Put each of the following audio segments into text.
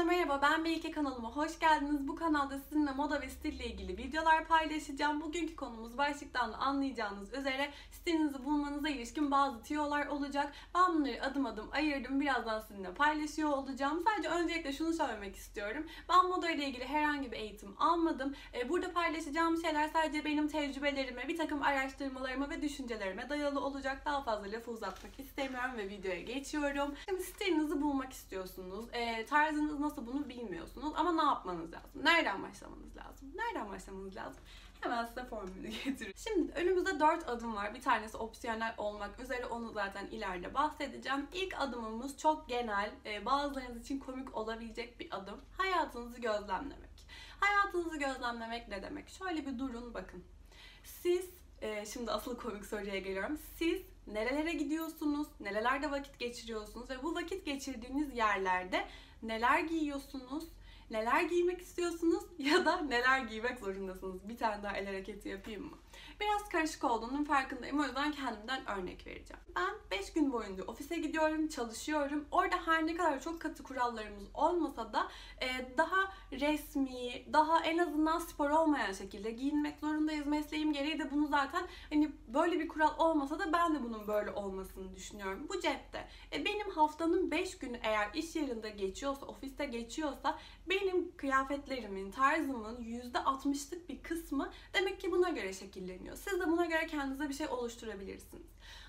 Herkese merhaba, ben Melike kanalıma hoş geldiniz. Bu kanalda sizinle moda ve stille ilgili videolar paylaşacağım. Bugünkü konumuz başlıktan da anlayacağınız üzere stilinizi bulmanıza ilişkin bazı tiyolar olacak. Ben bunları adım adım ayırdım. Birazdan sizinle paylaşıyor olacağım. Sadece öncelikle şunu söylemek istiyorum. Ben moda ile ilgili herhangi bir eğitim almadım. E, burada paylaşacağım şeyler sadece benim tecrübelerime, bir takım araştırmalarıma ve düşüncelerime dayalı olacak. Daha fazla lafı uzatmak istemiyorum ve videoya geçiyorum. Şimdi stilinizi bulmak istiyorsunuz. E, tarzınız nasıl bunu bilmiyorsunuz ama ne yapmanız lazım? Nereden başlamanız lazım? Nereden başlamanız lazım? Hemen size formülü getiriyorum. Şimdi önümüzde 4 adım var. Bir tanesi opsiyonel olmak üzere onu zaten ileride bahsedeceğim. İlk adımımız çok genel, e, bazılarınız için komik olabilecek bir adım. Hayatınızı gözlemlemek. Hayatınızı gözlemlemek ne demek? Şöyle bir durun bakın. Siz, e, şimdi asıl komik soruya geliyorum. Siz nerelere gidiyorsunuz, nerelerde vakit geçiriyorsunuz ve bu vakit geçirdiğiniz yerlerde neler giyiyorsunuz, neler giymek istiyorsunuz ya da neler giymek zorundasınız. Bir tane daha el hareketi yapayım mı? Biraz karışık olduğunun farkındayım. O yüzden kendimden örnek vereceğim. Ben 5 gün boyunca ofise gidiyorum, çalışıyorum. Orada her ne kadar çok katı kurallarımız olmasa da e, daha resmi, daha en azından spor olmayan şekilde giyinmek zorundayız. Mesleğim gereği de bunu zaten hani böyle bir kural olmasa da ben de bunun böyle olmasını düşünüyorum. Bu cepte. E, benim haftanın 5 günü eğer iş yerinde geçiyorsa, ofiste geçiyorsa benim kıyafetlerimin, tarzımın %60'lık bir kısmı demek ki buna göre şekilleniyor. Siz de buna göre kendinize bir şey oluşturabilirsiniz.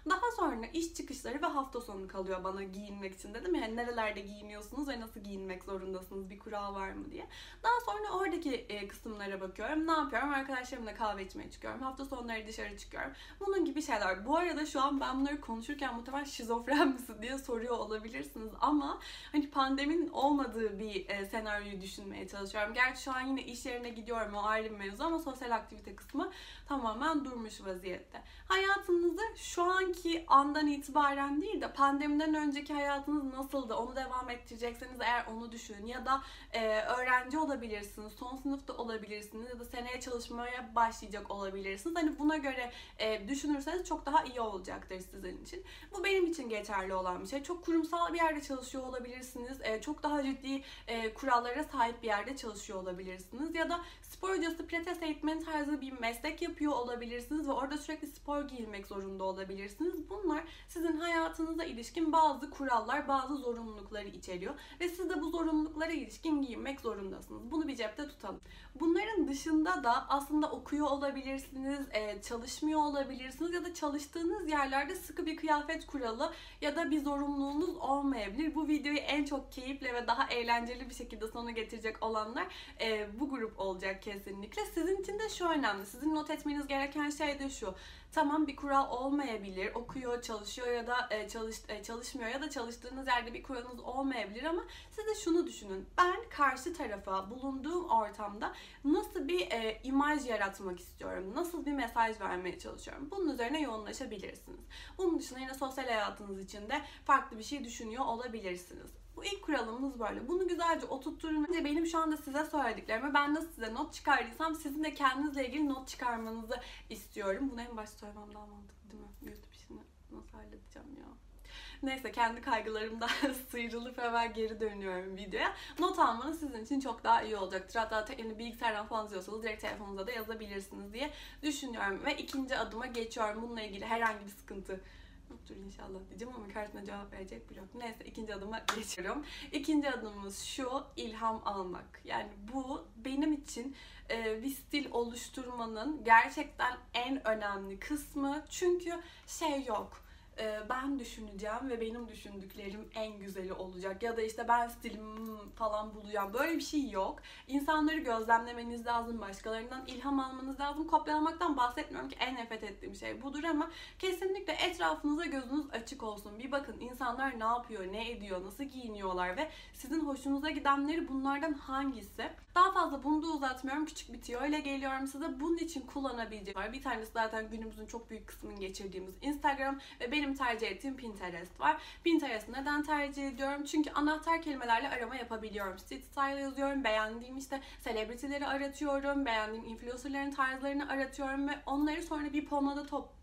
Daha sonra iş çıkışları ve hafta sonu kalıyor bana giyinmek için dedim yani nerelerde giyiniyorsunuz ve nasıl giyinmek zorundasınız bir kural var mı diye. Daha sonra oradaki e, kısımlara bakıyorum. Ne yapıyorum? Arkadaşlarımla kahve içmeye çıkıyorum. Hafta sonları dışarı çıkıyorum. Bunun gibi şeyler. Bu arada şu an ben bunları konuşurken muhtemelen şizofren misin diye soruyor olabilirsiniz ama hani pandeminin olmadığı bir e, senaryoyu düşünmeye çalışıyorum. Gerçi şu an yine iş yerine gidiyorum o ayrı bir mevzu ama sosyal aktivite kısmı tamamen durmuş vaziyette. Hayatınızı şu anki andan itibaren değil de pandemiden önceki hayatınız nasıldı onu devam ettirecekseniz eğer onu düşünün ya da e, öğrenci olabilirsiniz, son sınıfta olabilirsiniz ya da seneye çalışmaya başlayacak olabilirsiniz. Hani buna göre e, düşünürseniz çok daha iyi olacaktır sizin için. Bu benim için geçerli olan bir şey. Çok kurumsal bir yerde çalışıyor olabilirsiniz. E, çok daha ciddi e, kurallara sahip bir yerde çalışıyor olabilirsiniz ya da spor hocası, pilates eğitmeni tarzı bir meslek yapıyor olabilirsiniz ve orada sürekli spor giyinmek zorunda olabilirsiniz. Bunlar sizin hayatınıza ilişkin bazı kurallar, bazı zorunlulukları içeriyor ve siz de bu zorunluluklara ilişkin giyinmek zorundasınız. Bunu bir cepte tutalım. Bunların dışında da aslında okuyor olabilirsiniz, e, çalışmıyor olabilirsiniz ya da çalıştığınız yerlerde sıkı bir kıyafet kuralı ya da bir zorunluluğunuz olmayabilir. Bu videoyu en çok keyifle ve daha eğlenceli bir şekilde sona getirecek olanlar e, bu grup olacak kesinlikle. Sizin için de şu önemli. Sizin not etmeniz gereken şey de şu. Tamam bir kural olmayabilir. Okuyor, çalışıyor ya da e, çalış, e, çalışmıyor ya da çalıştığınız yerde bir kuralınız olmayabilir ama siz de şunu düşünün. Ben karşı tarafa bulunduğum ortamda nasıl bir e, imaj yaratmak istiyorum? Nasıl bir mesaj vermeye çalışıyorum? Bunun üzerine yoğunlaşabilirsiniz. Bunun dışında yine sosyal hayatınız için de farklı bir şey düşünüyor olabilirsiniz. Bu ilk kuralımız böyle. Bunu güzelce oturtturun. Bence benim şu anda size söylediklerimi ben nasıl size not çıkardıysam sizin de kendinizle ilgili not çıkarmanızı istiyorum. Bunu en başta söylemem daha mantıklı değil mi? YouTube işini nasıl halledeceğim ya? Neyse kendi kaygılarımdan sıyrılıp hemen geri dönüyorum videoya. Not almanız sizin için çok daha iyi olacaktır. Hatta te- bilgisayardan falan yazıyorsanız direkt telefonunuza da yazabilirsiniz diye düşünüyorum. Ve ikinci adıma geçiyorum. Bununla ilgili herhangi bir sıkıntı yoktur inşallah diyeceğim ama karşısına cevap verecek bir yok. Neyse ikinci adıma geçiyorum. İkinci adımımız şu ilham almak. Yani bu benim için e, bir stil oluşturmanın gerçekten en önemli kısmı. Çünkü şey yok ben düşüneceğim ve benim düşündüklerim en güzeli olacak ya da işte ben stilim falan bulacağım. Böyle bir şey yok. İnsanları gözlemlemeniz lazım, başkalarından ilham almanız lazım. Kopyalamaktan bahsetmiyorum ki en nefret ettiğim şey budur ama kesinlikle etrafınıza gözünüz açık olsun. Bir bakın insanlar ne yapıyor, ne ediyor, nasıl giyiniyorlar ve sizin hoşunuza gidenleri bunlardan hangisi? Daha fazla bunu da uzatmıyorum. Küçük bir tüyo ile geliyorum size. Bunun için kullanabileceğim Bir tanesi zaten günümüzün çok büyük kısmını geçirdiğimiz Instagram ve benim tercih ettiğim Pinterest var. Pinterest neden tercih ediyorum? Çünkü anahtar kelimelerle arama yapabiliyorum. Street style yazıyorum. Beğendiğim işte celebrity'leri aratıyorum. Beğendiğim influencer'ların tarzlarını aratıyorum ve onları sonra bir pomada top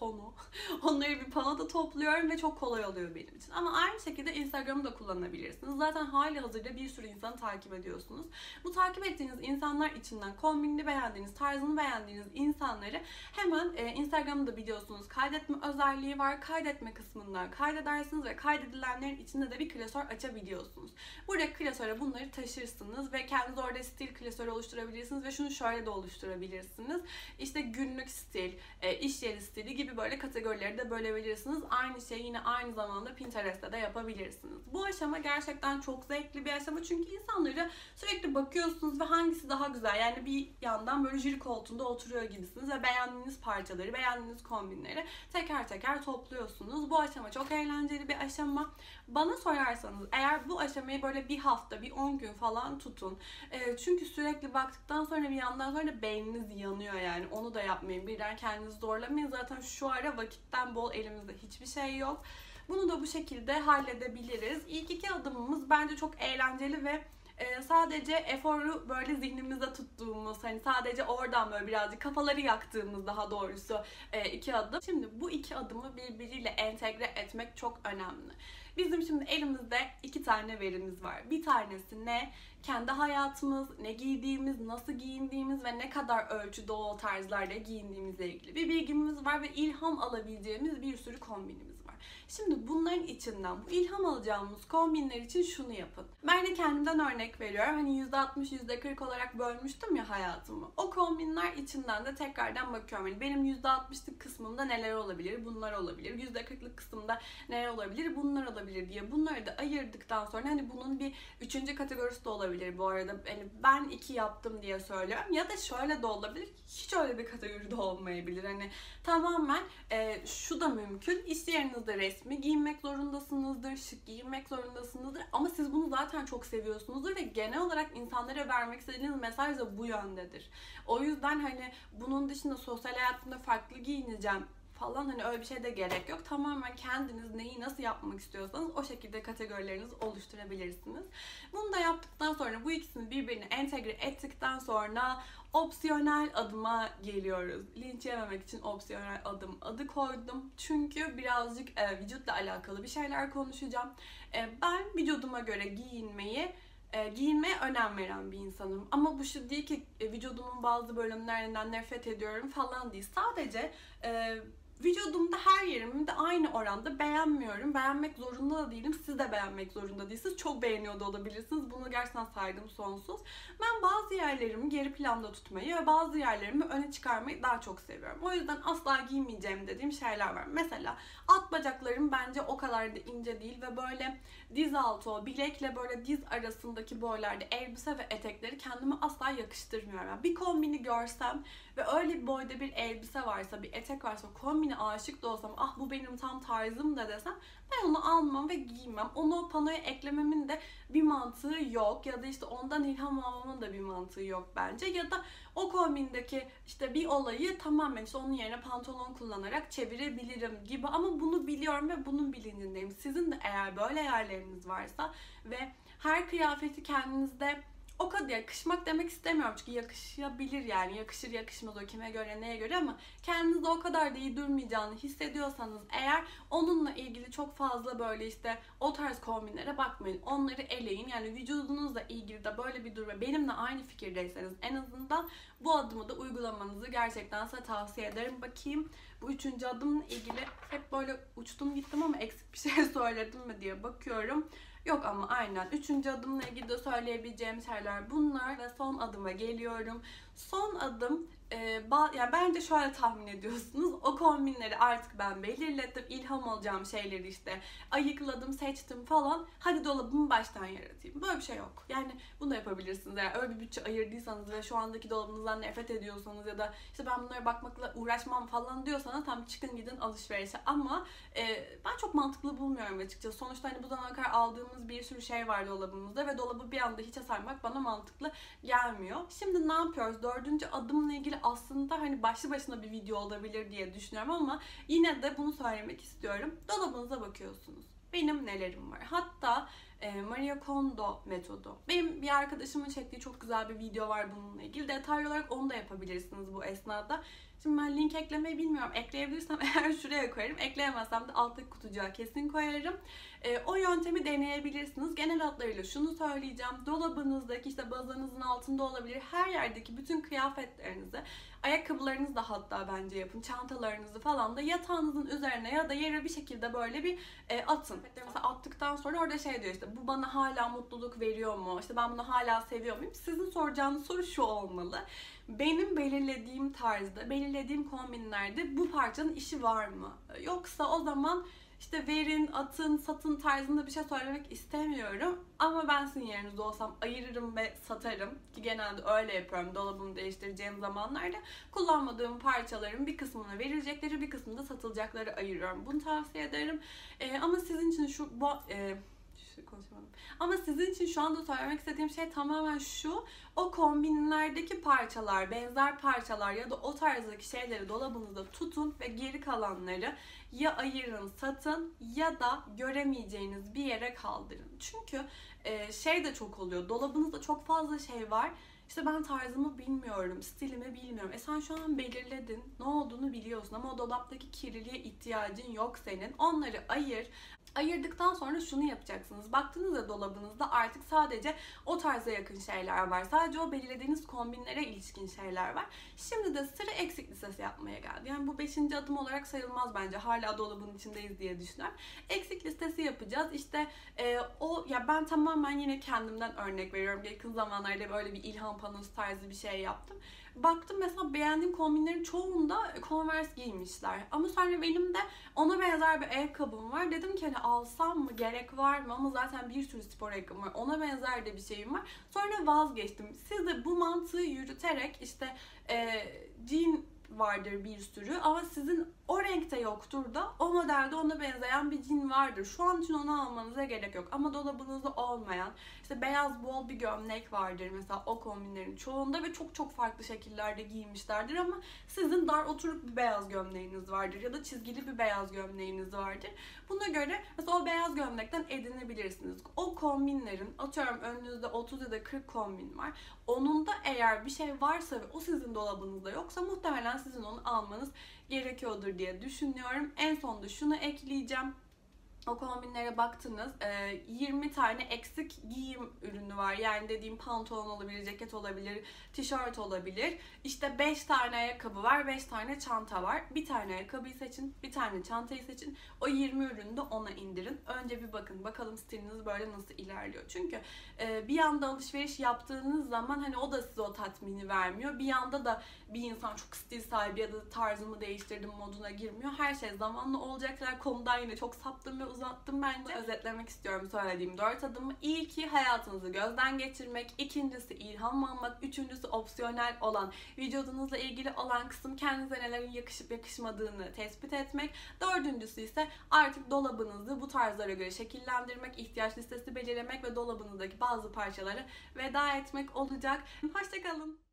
pano. Onları bir panoda topluyorum ve çok kolay oluyor benim için. Ama aynı şekilde Instagram'ı da kullanabilirsiniz. Zaten hali hazırda bir sürü insanı takip ediyorsunuz. Bu takip ettiğiniz insanlar içinden kombinini beğendiğiniz, tarzını beğendiğiniz insanları hemen e, Instagram'da biliyorsunuz kaydetme özelliği var. Kaydetme kısmından kaydedersiniz ve kaydedilenlerin içinde de bir klasör açabiliyorsunuz. Burada klasöre bunları taşırsınız ve kendiniz orada stil klasörü oluşturabilirsiniz ve şunu şöyle de oluşturabilirsiniz. İşte günlük stil, e, iş yeri stili gibi böyle kategorileri de bölebilirsiniz. Aynı şeyi yine aynı zamanda Pinterest'te de yapabilirsiniz. Bu aşama gerçekten çok zevkli bir aşama çünkü insanları sürekli bakıyorsunuz ve hangisi daha güzel. Yani bir yandan böyle jüri koltuğunda oturuyor gibisiniz ve beğendiğiniz parçaları, beğendiğiniz kombinleri teker teker topluyorsunuz. Bu aşama çok eğlenceli bir aşama. Bana sorarsanız eğer bu aşamayı böyle bir hafta, bir 10 gün falan tutun. E, çünkü sürekli baktıktan sonra bir yandan sonra beyniniz yanıyor yani. Onu da yapmayın. Birden kendinizi zorlamayın. Zaten şu ara vakitten bol elimizde hiçbir şey yok. Bunu da bu şekilde halledebiliriz. İlk iki adımımız bence çok eğlenceli ve e, sadece eforu böyle zihnimizde tuttuğumuz hani sadece oradan böyle birazcık kafaları yaktığımız daha doğrusu e, iki adım. Şimdi bu iki adımı birbiriyle entegre etmek çok önemli. Bizim şimdi elimizde iki tane verimiz var. Bir tanesi ne? Kendi hayatımız, ne giydiğimiz, nasıl giyindiğimiz ve ne kadar ölçüde o tarzlarda giyindiğimizle ilgili bir bilgimiz var ve ilham alabileceğimiz bir sürü kombinimiz var. Şimdi bunların içinden bu ilham alacağımız kombinler için şunu yapın. Ben de kendimden örnek veriyorum. Hani %60, %40 olarak bölmüştüm ya hayatımı. O kombinler içinden de tekrardan bakıyorum. Hani benim %60'lık kısmımda neler olabilir? Bunlar olabilir. %40'lık kısmında neler olabilir? Bunlar olabilir diye bunları da ayırdıktan sonra hani bunun bir üçüncü kategorisi de olabilir bu arada. Hani ben iki yaptım diye söylüyorum. Ya da şöyle de olabilir. Hiç öyle bir kategori de olmayabilir. Hani tamamen e, şu da mümkün. İş yerinizde resmi giyinmek zorundasınızdır, şık giyinmek zorundasınızdır. Ama siz bunu zaten çok seviyorsunuzdur ve genel olarak insanlara vermek istediğiniz mesaj da bu yöndedir. O yüzden hani bunun dışında sosyal hayatımda farklı giyineceğim falan hani öyle bir şey de gerek yok. Tamamen kendiniz neyi nasıl yapmak istiyorsanız o şekilde kategorilerinizi oluşturabilirsiniz. Bunu da yaptıktan sonra bu ikisini birbirine entegre ettikten sonra opsiyonel adıma geliyoruz. Linç yememek için opsiyonel adım adı koydum. Çünkü birazcık e, vücutla alakalı bir şeyler konuşacağım. E, ben vücuduma göre giyinmeyi e, giyinmeye önem veren bir insanım. Ama bu şu değil ki e, vücudumun bazı bölümlerinden nefret ediyorum falan değil. Sadece e, vücudumda her yerimi de aynı oranda beğenmiyorum. Beğenmek zorunda da değilim. Siz de beğenmek zorunda değilsiniz. Çok beğeniyor da olabilirsiniz. Bunu gerçekten saygım sonsuz. Ben bazı yerlerimi geri planda tutmayı ve bazı yerlerimi öne çıkarmayı daha çok seviyorum. O yüzden asla giymeyeceğim dediğim şeyler var. Mesela alt bacaklarım bence o kadar da ince değil ve böyle diz altı bilekle böyle diz arasındaki boylarda elbise ve etekleri kendime asla yakıştırmıyorum. Yani bir kombini görsem ve öyle bir boyda bir elbise varsa, bir etek varsa, kombine aşık da olsam, ah bu benim tam tarzım da desem ben onu almam ve giymem. Onu panoya eklememin de bir mantığı yok. Ya da işte ondan ilham almamın da bir mantığı yok bence. Ya da o kombindeki işte bir olayı tamamen işte onun yerine pantolon kullanarak çevirebilirim gibi. Ama bunu biliyorum ve bunun bilincindeyim. Sizin de eğer böyle yerleriniz varsa ve her kıyafeti kendinizde o kadar yakışmak demek istemiyorum çünkü yakışabilir yani yakışır yakışmaz o kime göre neye göre ama kendinizde o kadar da iyi durmayacağını hissediyorsanız eğer onunla ilgili çok fazla böyle işte o tarz kombinlere bakmayın. Onları eleyin yani vücudunuzla ilgili de böyle bir durum benimle aynı fikirdeyseniz en azından bu adımı da uygulamanızı gerçekten size tavsiye ederim. Bakayım bu üçüncü adımla ilgili hep böyle uçtum gittim ama eksik bir şey söyledim mi diye bakıyorum. Yok ama aynen. Üçüncü adımla ilgili de söyleyebileceğim şeyler bunlar. Ve son adıma geliyorum. Son adım e, yani bence şöyle tahmin ediyorsunuz. O kombinleri artık ben belirledim. ilham alacağım şeyleri işte ayıkladım, seçtim falan. Hadi dolabımı baştan yaratayım. Böyle bir şey yok. Yani bunu yapabilirsiniz. Yani öyle bir bütçe ayırdıysanız ve şu andaki dolabınızdan nefret ediyorsanız ya da işte ben bunlara bakmakla uğraşmam falan diyorsanız tam çıkın gidin alışverişe. Ama e, ben çok mantıklı bulmuyorum açıkçası. Sonuçta hani bu zamana kadar aldığımız bir sürü şey var dolabımızda ve dolabı bir anda hiçe sarmak bana mantıklı gelmiyor. Şimdi ne yapıyoruz? Dördüncü adımla ilgili aslında hani başlı başına bir video olabilir diye düşünüyorum ama yine de bunu söylemek istiyorum. Dolabınıza bakıyorsunuz. Benim nelerim var? Hatta e, Maria Kondo metodu. Benim bir arkadaşımın çektiği çok güzel bir video var bununla ilgili. Detaylı olarak onu da yapabilirsiniz bu esnada. Şimdi ben link eklemeyi bilmiyorum. Ekleyebilirsem eğer şuraya koyarım. Ekleyemezsem de alttaki kutucuğa kesin koyarım. E, o yöntemi deneyebilirsiniz. Genel hatlarıyla şunu söyleyeceğim. Dolabınızdaki işte bazanızın altında olabilir. Her yerdeki bütün kıyafetlerinizi, ayakkabılarınızı da hatta bence yapın. Çantalarınızı falan da yatağınızın üzerine ya da yere bir şekilde böyle bir e, atın. Mesela attıktan sonra orada şey diyor işte bu bana hala mutluluk veriyor mu? İşte ben bunu hala seviyor muyum? Sizin soracağınız soru şu olmalı. Benim belirlediğim tarzda, belirlediğim kombinlerde bu parçanın işi var mı? Yoksa o zaman işte verin, atın, satın tarzında bir şey söylemek istemiyorum. Ama ben sizin yerinizde olsam ayırırım ve satarım. Ki genelde öyle yapıyorum dolabımı değiştireceğim zamanlarda. Kullanmadığım parçaların bir kısmına verilecekleri, bir kısmını da satılacakları ayırıyorum. Bunu tavsiye ederim. Ee, ama sizin için şu... Bu, e, konuşamadım. Ama sizin için şu anda söylemek istediğim şey tamamen şu. O kombinlerdeki parçalar, benzer parçalar ya da o tarzdaki şeyleri dolabınızda tutun ve geri kalanları ya ayırın, satın ya da göremeyeceğiniz bir yere kaldırın. Çünkü şey de çok oluyor. Dolabınızda çok fazla şey var. İşte ben tarzımı bilmiyorum, stilimi bilmiyorum. E sen şu an belirledin, ne olduğunu biliyorsun ama o dolaptaki kirliliğe ihtiyacın yok senin. Onları ayır. Ayırdıktan sonra şunu yapacaksınız. Baktığınızda dolabınızda artık sadece o tarza yakın şeyler var. Sadece o belirlediğiniz kombinlere ilişkin şeyler var. Şimdi de sıra eksik listesi yapmaya geldi. Yani bu beşinci adım olarak sayılmaz bence. Hala dolabın içindeyiz diye düşünüyorum. Eksik listesi yapacağız. İşte e, o ya ben tamamen yine kendimden örnek veriyorum. Yakın zamanlarda böyle bir ilham panosu tarzı bir şey yaptım baktım mesela beğendiğim kombinlerin çoğunda Converse giymişler. Ama sonra benim de ona benzer bir ayakkabım var. Dedim ki hani alsam mı gerek var mı ama zaten bir sürü spor ayakkabım var. Ona benzer de bir şeyim var. Sonra vazgeçtim. Siz de bu mantığı yürüterek işte e, jean vardır bir sürü ama sizin o renkte yoktur da o modelde ona benzeyen bir cin vardır. Şu an için onu almanıza gerek yok. Ama dolabınızda olmayan işte beyaz bol bir gömlek vardır mesela o kombinlerin çoğunda ve çok çok farklı şekillerde giymişlerdir ama sizin dar oturup bir beyaz gömleğiniz vardır ya da çizgili bir beyaz gömleğiniz vardır. Buna göre mesela o beyaz gömlekten edinebilirsiniz. O kombinlerin atıyorum önünüzde 30 ya da 40 kombin var. Onun da eğer bir şey varsa ve o sizin dolabınızda yoksa muhtemelen sizin onu almanız gerekiyordur diye düşünüyorum. En sonunda şunu ekleyeceğim o kombinlere baktınız 20 e, tane eksik giyim ürünü var. Yani dediğim pantolon olabilir, ceket olabilir, tişört olabilir. İşte 5 tane ayakkabı var, 5 tane çanta var. Bir tane ayakkabıyı seçin, bir tane çantayı seçin. O 20 ürünü de ona indirin. Önce bir bakın bakalım stiliniz böyle nasıl ilerliyor. Çünkü e, bir yanda alışveriş yaptığınız zaman hani o da size o tatmini vermiyor. Bir yanda da bir insan çok stil sahibi ya da tarzımı değiştirdim moduna girmiyor. Her şey zamanla olacaklar. Konudan yine çok saptım ve uzattım bence. Özetlemek istiyorum söylediğim dört adımı. İlki hayatınızı gözden geçirmek. ikincisi ilham almak. Üçüncüsü opsiyonel olan vücudunuzla ilgili olan kısım kendinize nelerin yakışıp yakışmadığını tespit etmek. Dördüncüsü ise artık dolabınızı bu tarzlara göre şekillendirmek, ihtiyaç listesi belirlemek ve dolabınızdaki bazı parçaları veda etmek olacak. Hoşçakalın.